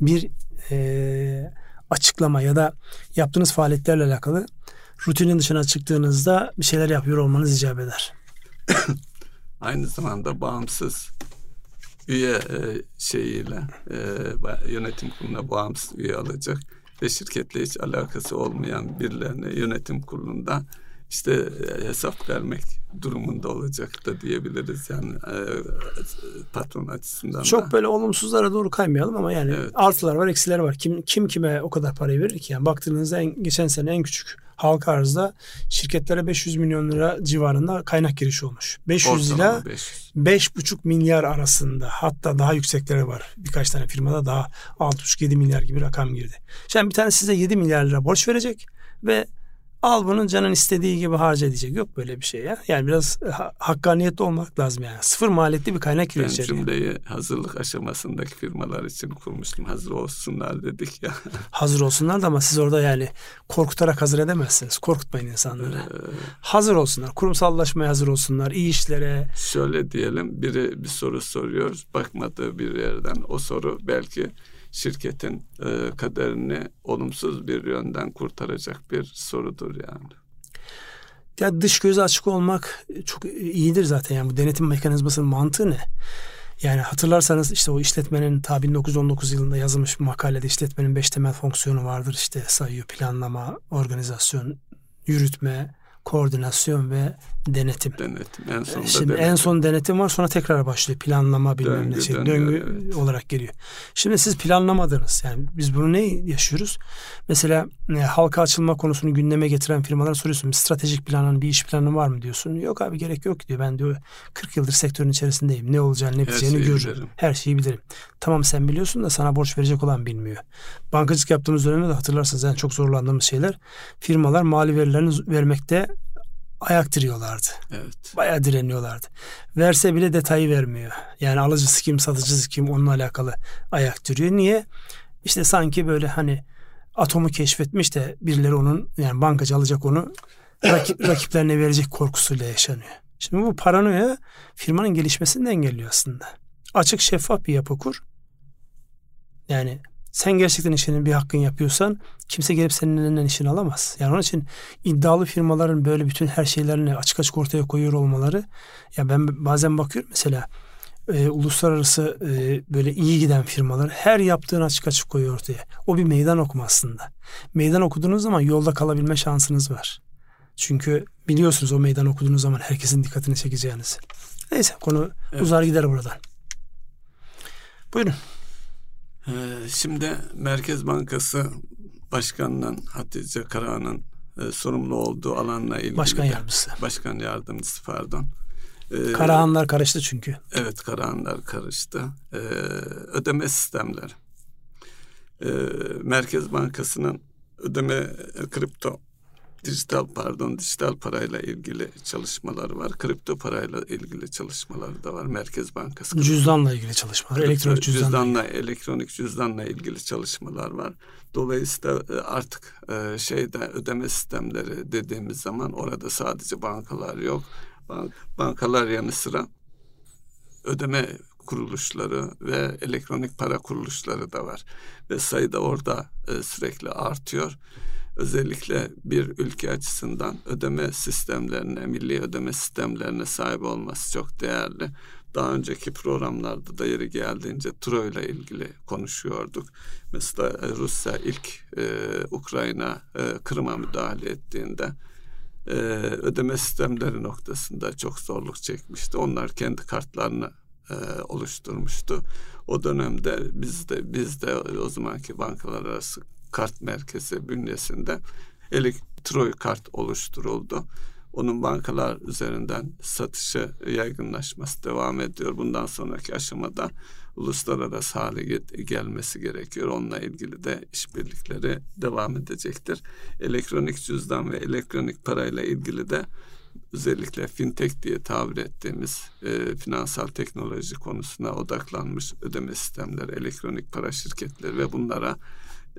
bir e, açıklama ya da yaptığınız faaliyetlerle alakalı rutinin dışına çıktığınızda bir şeyler yapıyor olmanız icap eder. Aynı zamanda bağımsız üye e, şeyiyle e, yönetim kuruluna bağımsız üye alacak ve şirketle hiç alakası olmayan birilerine yönetim kurulunda işte e, hesap vermek durumunda olacak da diyebiliriz yani e, patron açısından Çok da. böyle olumsuzlara doğru kaymayalım ama yani evet. artılar var eksiler var. Kim kim kime o kadar parayı verir ki? Yani baktığınızda en, geçen sene en küçük halka arzda şirketlere 500 milyon lira civarında kaynak girişi olmuş. 500 ile 5,5 milyar arasında hatta daha yüksekleri var. Birkaç tane firmada daha 6,5-7 milyar gibi rakam girdi. Şimdi bir tane size 7 milyar lira borç verecek ve Al bunun canın istediği gibi harca diyecek. Yok böyle bir şey ya. Yani biraz ha- hakkaniyetli olmak lazım yani. Sıfır maliyetli bir kaynak giriyor Ben içeriye. cümleyi hazırlık aşamasındaki firmalar için kurmuştum. Hazır olsunlar dedik ya. Hazır olsunlar da ama siz orada yani korkutarak hazır edemezsiniz. Korkutmayın insanları. Ee, hazır olsunlar. Kurumsallaşmaya hazır olsunlar. iyi işlere. şöyle diyelim biri bir soru soruyor bakmadığı bir yerden o soru belki şirketin e, kaderini olumsuz bir yönden kurtaracak bir sorudur yani. Ya dış gözü açık olmak çok iyidir zaten. Yani bu denetim mekanizmasının mantığı ne? Yani hatırlarsanız işte o işletmenin ta 1919 yılında yazılmış bir makalede işletmenin beş temel fonksiyonu vardır. İşte sayıyor planlama, organizasyon, yürütme, koordinasyon ve denetim. Denetim en sonunda Şimdi denetim. en son denetim var sonra tekrar başlıyor. Planlama bilmem Döngü ne şey. dönüyor, Döngü evet. olarak geliyor. Şimdi siz planlamadınız. Yani biz bunu ne yaşıyoruz? Mesela e, halka açılma konusunu gündeme getiren firmalara soruyorsun. Stratejik planın, bir iş planın var mı diyorsun. Yok abi gerek yok diyor. Ben diyor 40 yıldır sektörün içerisindeyim. Ne olacağını ne Her biteceğini şeyi görürüm. bilirim. Her şeyi bilirim. Tamam sen biliyorsun da sana borç verecek olan bilmiyor. Bankacılık yaptığımız dönemde de hatırlarsınız en çok zorlandığımız şeyler. Firmalar mali verilerini vermekte ayak diriyorlardı Evet. bayağı direniyorlardı. Verse bile detayı vermiyor. Yani alıcısı kim, satıcısı kim onunla alakalı ayak duruyor. Niye? İşte sanki böyle hani atomu keşfetmiş de birileri onun yani bankacı alacak onu rakip, rakiplerine verecek korkusuyla yaşanıyor. Şimdi bu paranoya firmanın gelişmesini de engelliyor aslında. Açık şeffaf bir yapı kur. Yani sen gerçekten işinin bir hakkın yapıyorsan kimse gelip senin elinden işini alamaz. Yani onun için iddialı firmaların böyle bütün her şeylerini açık açık ortaya koyuyor olmaları ya ben bazen bakıyorum mesela e, uluslararası e, böyle iyi giden firmalar her yaptığını açık açık koyuyor ortaya. O bir meydan okuma aslında. Meydan okuduğunuz zaman yolda kalabilme şansınız var. Çünkü biliyorsunuz o meydan okuduğunuz zaman herkesin dikkatini çekeceğinizi. Neyse konu Evet. uzar gider buradan. Buyurun. Ee, Şimdi Merkez Bankası Başkanı'nın Hatice Karahan'ın e, sorumlu olduğu alanla ilgili Başkan de- yardımcısı. Başkan yardımcısı pardon. Ee, Karahanlar karıştı çünkü. Evet Karahanlar karıştı. Ee, ödeme sistemleri. Ee, Merkez Bankası'nın ödeme e, kripto dijital pardon dijital parayla ilgili çalışmaları var. Kripto parayla ilgili çalışmaları da var. Merkez Bankası. Cüzdanla ilgili çalışmalar. Elektronik cüzdanla. cüzdanla elektronik cüzdanla ilgili çalışmalar var. Dolayısıyla e, artık e, şeyde ödeme sistemleri dediğimiz zaman orada sadece bankalar yok. Bank, bankalar yanı sıra ödeme kuruluşları ve elektronik para kuruluşları da var. Ve sayıda orada e, sürekli artıyor. Özellikle bir ülke açısından ödeme sistemlerine, milli ödeme sistemlerine sahip olması çok değerli. Daha önceki programlarda da yeri geldiğince Tro ile ilgili konuşuyorduk. Mesela e, Rusya ilk e, Ukrayna e, Kırım'a müdahale ettiğinde e, ödeme sistemleri noktasında çok zorluk çekmişti. Onlar kendi kartlarını e, oluşturmuştu. O dönemde biz de biz de o zamanki bankalar arası kart merkezi bünyesinde elektronik kart oluşturuldu. Onun bankalar üzerinden satışı yaygınlaşması devam ediyor. Bundan sonraki aşamada uluslararası hale gelmesi gerekiyor. Onunla ilgili de işbirlikleri devam edecektir. Elektronik cüzdan ve elektronik parayla ilgili de özellikle fintech diye tabir ettiğimiz e, finansal teknoloji konusuna odaklanmış ödeme sistemleri, elektronik para şirketleri ve bunlara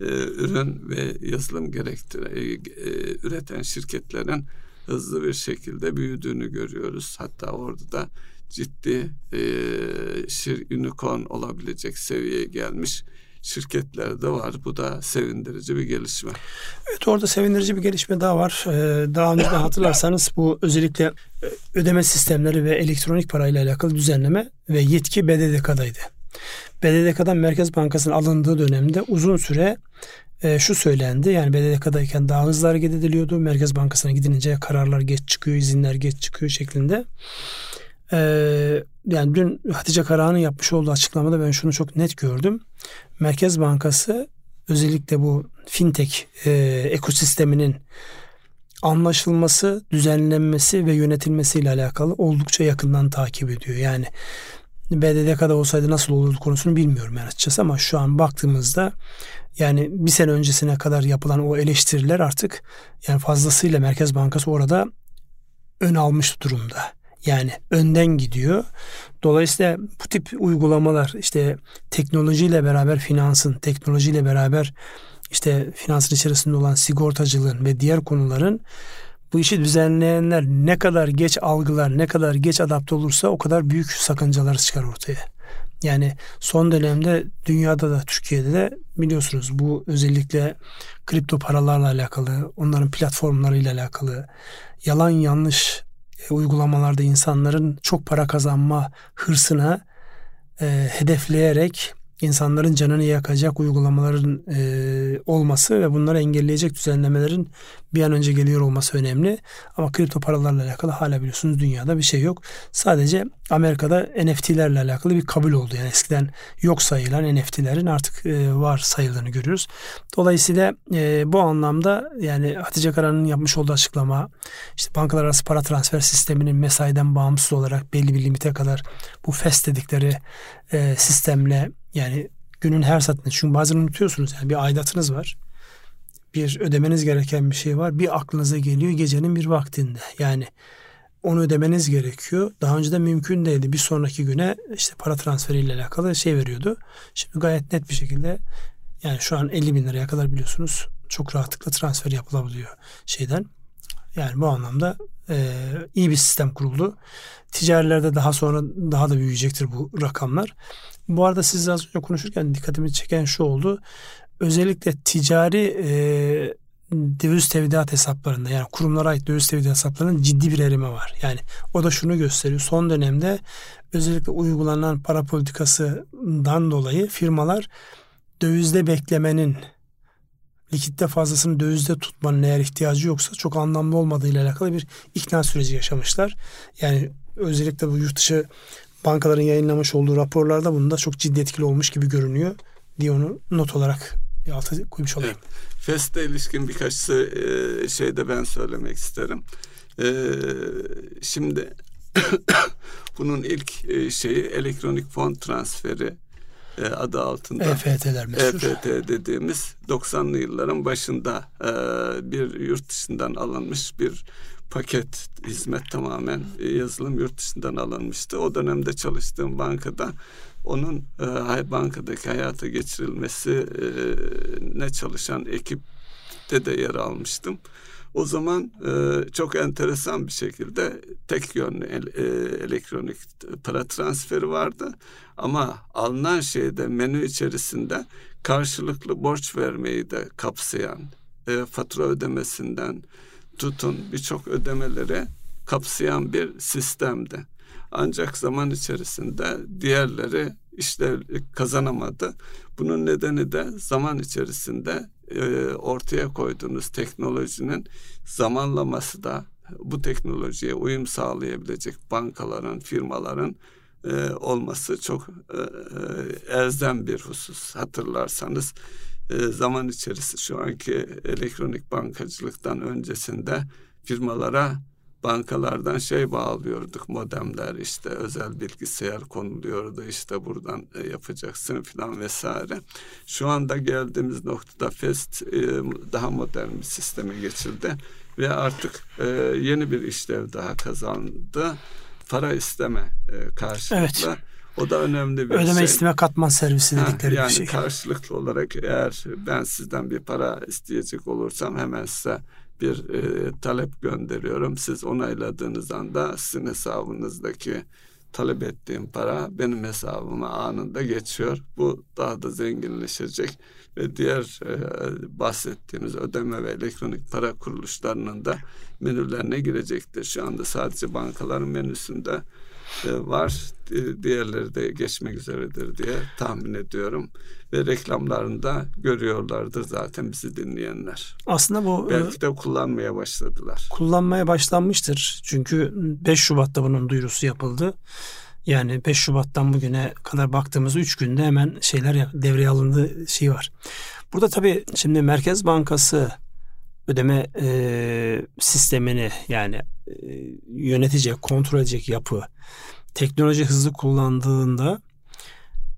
e, ürün ve yazılım gerektire, e, üreten şirketlerin hızlı bir şekilde büyüdüğünü görüyoruz. Hatta orada da ciddi e, şir, unicorn olabilecek seviyeye gelmiş şirketler de var. Bu da sevindirici bir gelişme. Evet orada sevindirici bir gelişme daha var. Ee, daha önce de hatırlarsanız bu özellikle e, ödeme sistemleri ve elektronik parayla alakalı düzenleme ve yetki BDDK'daydı. BDDK'dan Merkez Bankası'nın alındığı dönemde uzun süre e, şu söylendi. Yani BDDK'dayken daha hızlı hareket ediliyordu. Merkez Bankası'na gidince kararlar geç çıkıyor, izinler geç çıkıyor şeklinde. Ee, yani dün Hatice Karahan'ın yapmış olduğu açıklamada ben şunu çok net gördüm. Merkez Bankası özellikle bu fintech e, ekosisteminin anlaşılması, düzenlenmesi ve yönetilmesiyle alakalı oldukça yakından takip ediyor. Yani BDDK'da olsaydı nasıl olurdu konusunu bilmiyorum yani açıkçası ama şu an baktığımızda yani bir sene öncesine kadar yapılan o eleştiriler artık yani fazlasıyla Merkez Bankası orada ön almış durumda. Yani önden gidiyor. Dolayısıyla bu tip uygulamalar işte teknolojiyle beraber finansın, teknolojiyle beraber işte finansın içerisinde olan sigortacılığın ve diğer konuların bu işi düzenleyenler ne kadar geç algılar, ne kadar geç adapte olursa o kadar büyük sakıncalar çıkar ortaya. Yani son dönemde dünyada da Türkiye'de de biliyorsunuz bu özellikle kripto paralarla alakalı, onların platformlarıyla alakalı yalan yanlış e, uygulamalarda insanların çok para kazanma hırsına e, hedefleyerek insanların canını yakacak uygulamaların e, olması ve bunları engelleyecek düzenlemelerin bir an önce geliyor olması önemli. Ama kripto paralarla alakalı hala biliyorsunuz dünyada bir şey yok. Sadece Amerika'da NFT'lerle alakalı bir kabul oldu. Yani eskiden yok sayılan NFT'lerin artık e, var sayıldığını görüyoruz. Dolayısıyla e, bu anlamda yani Hatice Karan'ın yapmış olduğu açıklama işte bankalar arası para transfer sisteminin mesaiden bağımsız olarak belli bir limite kadar bu FES dedikleri e, sistemle yani günün her saatinde çünkü bazen unutuyorsunuz yani bir aidatınız var. Bir ödemeniz gereken bir şey var. Bir aklınıza geliyor gecenin bir vaktinde. Yani onu ödemeniz gerekiyor. Daha önce de mümkün değildi. Bir sonraki güne işte para transferiyle alakalı şey veriyordu. Şimdi gayet net bir şekilde yani şu an 50 bin liraya kadar biliyorsunuz çok rahatlıkla transfer yapılabiliyor şeyden. Yani bu anlamda e, iyi bir sistem kuruldu. Ticarilerde daha sonra daha da büyüyecektir bu rakamlar. Bu arada siz az önce konuşurken dikkatimi çeken şu oldu. Özellikle ticari e, döviz tevdiat hesaplarında yani kurumlara ait döviz tevdiat hesaplarının ciddi bir erime var. Yani o da şunu gösteriyor. Son dönemde özellikle uygulanan para politikasından dolayı firmalar dövizde beklemenin likitte fazlasını dövizde tutmanın eğer ihtiyacı yoksa çok anlamlı olmadığıyla alakalı bir ikna süreci yaşamışlar. Yani özellikle bu yurt dışı bankaların yayınlamış olduğu raporlarda bunda çok ciddi etkili olmuş gibi görünüyor diye onu not olarak bir altı koymuş olayım. Evet. FES'te ilişkin birkaç e, şey de ben söylemek isterim. E, şimdi bunun ilk e, şeyi elektronik fon transferi adı altında. EFT'ler meşhur. EFT dediğimiz 90'lı yılların başında bir yurt dışından alınmış bir paket hizmet tamamen e, yazılım yurt dışından alınmıştı. O dönemde çalıştığım bankada onun e, bankadaki hayata geçirilmesi e, ne çalışan ekipte de yer almıştım. O zaman e, çok enteresan bir şekilde tek yönlü e, elektronik para transferi vardı. Ama alınan şeyde menü içerisinde karşılıklı borç vermeyi de kapsayan e, fatura ödemesinden tutun birçok ödemeleri kapsayan bir sistemdi. Ancak zaman içerisinde diğerleri işlev kazanamadı. Bunun nedeni de zaman içerisinde e, ortaya koyduğunuz teknolojinin zamanlaması da bu teknolojiye uyum sağlayabilecek bankaların, firmaların e, olması çok e, e elzem bir husus. Hatırlarsanız e, zaman içerisinde şu anki elektronik bankacılıktan öncesinde firmalara bankalardan şey bağlıyorduk modemler işte özel bilgisayar konuluyordu işte buradan e, yapacaksın falan vesaire. Şu anda geldiğimiz noktada FEST e, daha modern bir sisteme geçildi ve artık e, yeni bir işlev daha kazandı. Para isteme karşılıklı. Evet. O da önemli bir Ödeme şey. isteme katman servisi dedikleri ha, yani bir şey. karşılıklı olarak eğer ben sizden bir para isteyecek olursam hemen size bir e, talep gönderiyorum. Siz onayladığınız anda sizin hesabınızdaki talep ettiğim para benim hesabıma anında geçiyor. Bu daha da zenginleşecek ve diğer e, bahsettiğimiz ödeme ve elektronik para kuruluşlarının da menülerine girecektir. Şu anda sadece bankaların menüsünde var. Diğerleri de geçmek üzeredir diye tahmin ediyorum. Ve reklamlarında görüyorlardır zaten bizi dinleyenler. Aslında bu e, belki de kullanmaya başladılar. Kullanmaya başlanmıştır. Çünkü 5 Şubat'ta bunun duyurusu yapıldı. Yani 5 Şubat'tan bugüne kadar baktığımızda 3 günde hemen şeyler devreye alındığı şey var. Burada tabii şimdi Merkez Bankası ödeme e, sistemini yani e, yönetecek, kontrol edecek yapı teknoloji hızlı kullandığında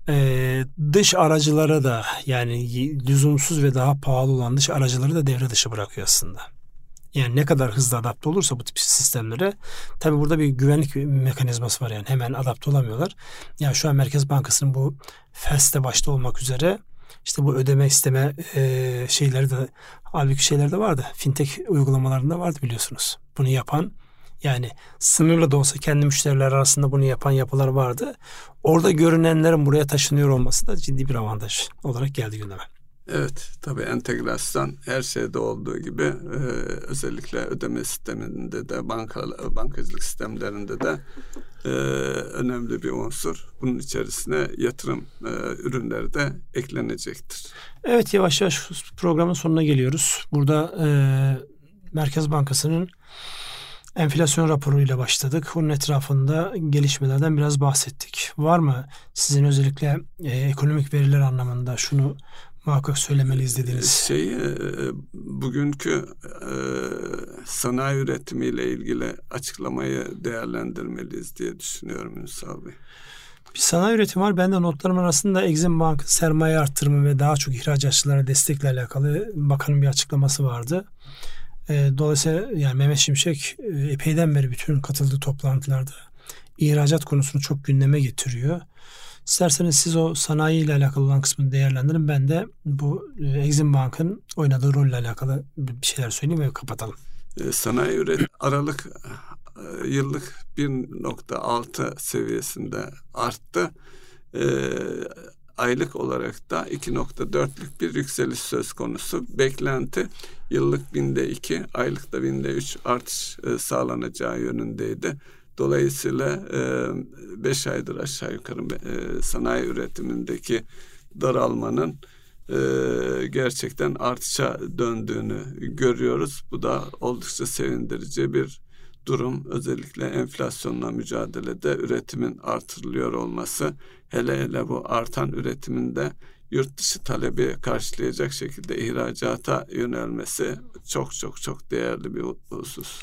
e, dış aracılara da yani lüzumsuz ve daha pahalı olan dış aracıları da devre dışı bırakıyor aslında. Yani ne kadar hızlı adapte olursa bu tip sistemlere tabi burada bir güvenlik mekanizması var yani hemen adapte olamıyorlar. Yani şu an Merkez Bankası'nın bu FES'te başta olmak üzere işte bu ödeme isteme e, şeyleri de halbuki şeyler de vardı. Fintech uygulamalarında vardı biliyorsunuz. Bunu yapan yani sınırlı da olsa kendi müşteriler arasında bunu yapan yapılar vardı. Orada görünenlerin buraya taşınıyor olması da ciddi bir avantaj olarak geldi gündeme. Evet, tabii entegrasyon her şeyde olduğu gibi e, özellikle ödeme sisteminde de banka bankacılık sistemlerinde de e, önemli bir unsur. Bunun içerisine yatırım e, ürünleri de eklenecektir. Evet, yavaş yavaş programın sonuna geliyoruz. Burada e, Merkez Bankası'nın enflasyon raporuyla başladık. Bunun etrafında gelişmelerden biraz bahsettik. Var mı sizin özellikle e, ekonomik veriler anlamında şunu muhakkak söylemeliyiz dediğiniz? Şey, e, bugünkü e, sanayi üretimiyle ilgili açıklamayı değerlendirmeliyiz diye düşünüyorum Ünsal Bey. Bir sanayi üretimi var. Ben de notlarım arasında Exim Bank sermaye arttırımı ve daha çok ihracatçılara destekle alakalı bakanın bir açıklaması vardı. E, dolayısıyla yani Mehmet Şimşek e, epeyden beri bütün katıldığı toplantılarda ihracat konusunu çok gündeme getiriyor. İsterseniz siz o sanayi ile alakalı olan kısmını değerlendirin. Ben de bu e, Exim Bank'ın oynadığı rolle alakalı bir şeyler söyleyeyim ve kapatalım. E, sanayi üret Aralık e, yıllık 1.6 seviyesinde arttı. E, aylık olarak da 2.4'lük bir yükseliş söz konusu. Beklenti yıllık binde 2, aylıkta binde 3 artış e, sağlanacağı yönündeydi. Dolayısıyla 5 e, aydır aşağı yukarı e, sanayi üretimindeki daralmanın gerçekten artışa döndüğünü görüyoruz. Bu da oldukça sevindirici bir durum. Özellikle enflasyonla mücadelede üretimin artırılıyor olması hele hele bu artan üretiminde yurt dışı talebi karşılayacak şekilde ihracata yönelmesi çok çok çok değerli bir husus.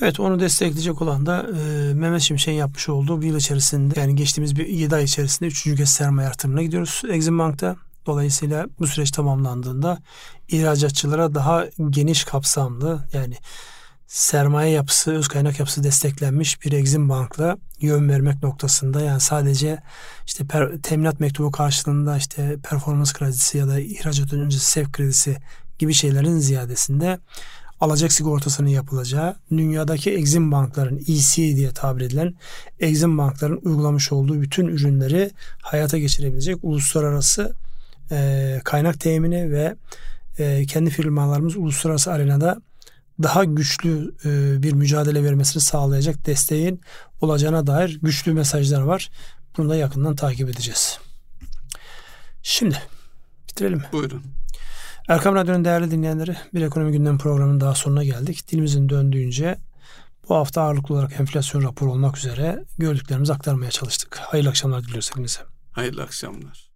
Evet onu destekleyecek olan da e, Mehmet Şimşek'in yapmış olduğu bir yıl içerisinde yani geçtiğimiz bir 7 ay içerisinde 3. kez sermaye artırımına gidiyoruz Exim Bank'ta. Dolayısıyla bu süreç tamamlandığında ihracatçılara daha geniş kapsamlı yani sermaye yapısı, öz kaynak yapısı desteklenmiş bir Exim Bank'la yön vermek noktasında. Yani sadece işte per, teminat mektubu karşılığında işte performans kredisi ya da ihracat öncesi sevk kredisi gibi şeylerin ziyadesinde alacak sigortasının yapılacağı, dünyadaki Exim bankların EC diye tabir edilen Exim bankların uygulamış olduğu bütün ürünleri hayata geçirebilecek uluslararası e, kaynak temini ve e, kendi firmalarımız uluslararası arenada daha güçlü e, bir mücadele vermesini sağlayacak desteğin olacağına dair güçlü mesajlar var. Bunu da yakından takip edeceğiz. Şimdi bitirelim mi? Buyurun. Erkam Radyo'nun değerli dinleyenleri bir ekonomi gündem programının daha sonuna geldik. Dilimizin döndüğünce bu hafta ağırlıklı olarak enflasyon raporu olmak üzere gördüklerimizi aktarmaya çalıştık. Hayırlı akşamlar diliyoruz hepinize. Hayırlı akşamlar.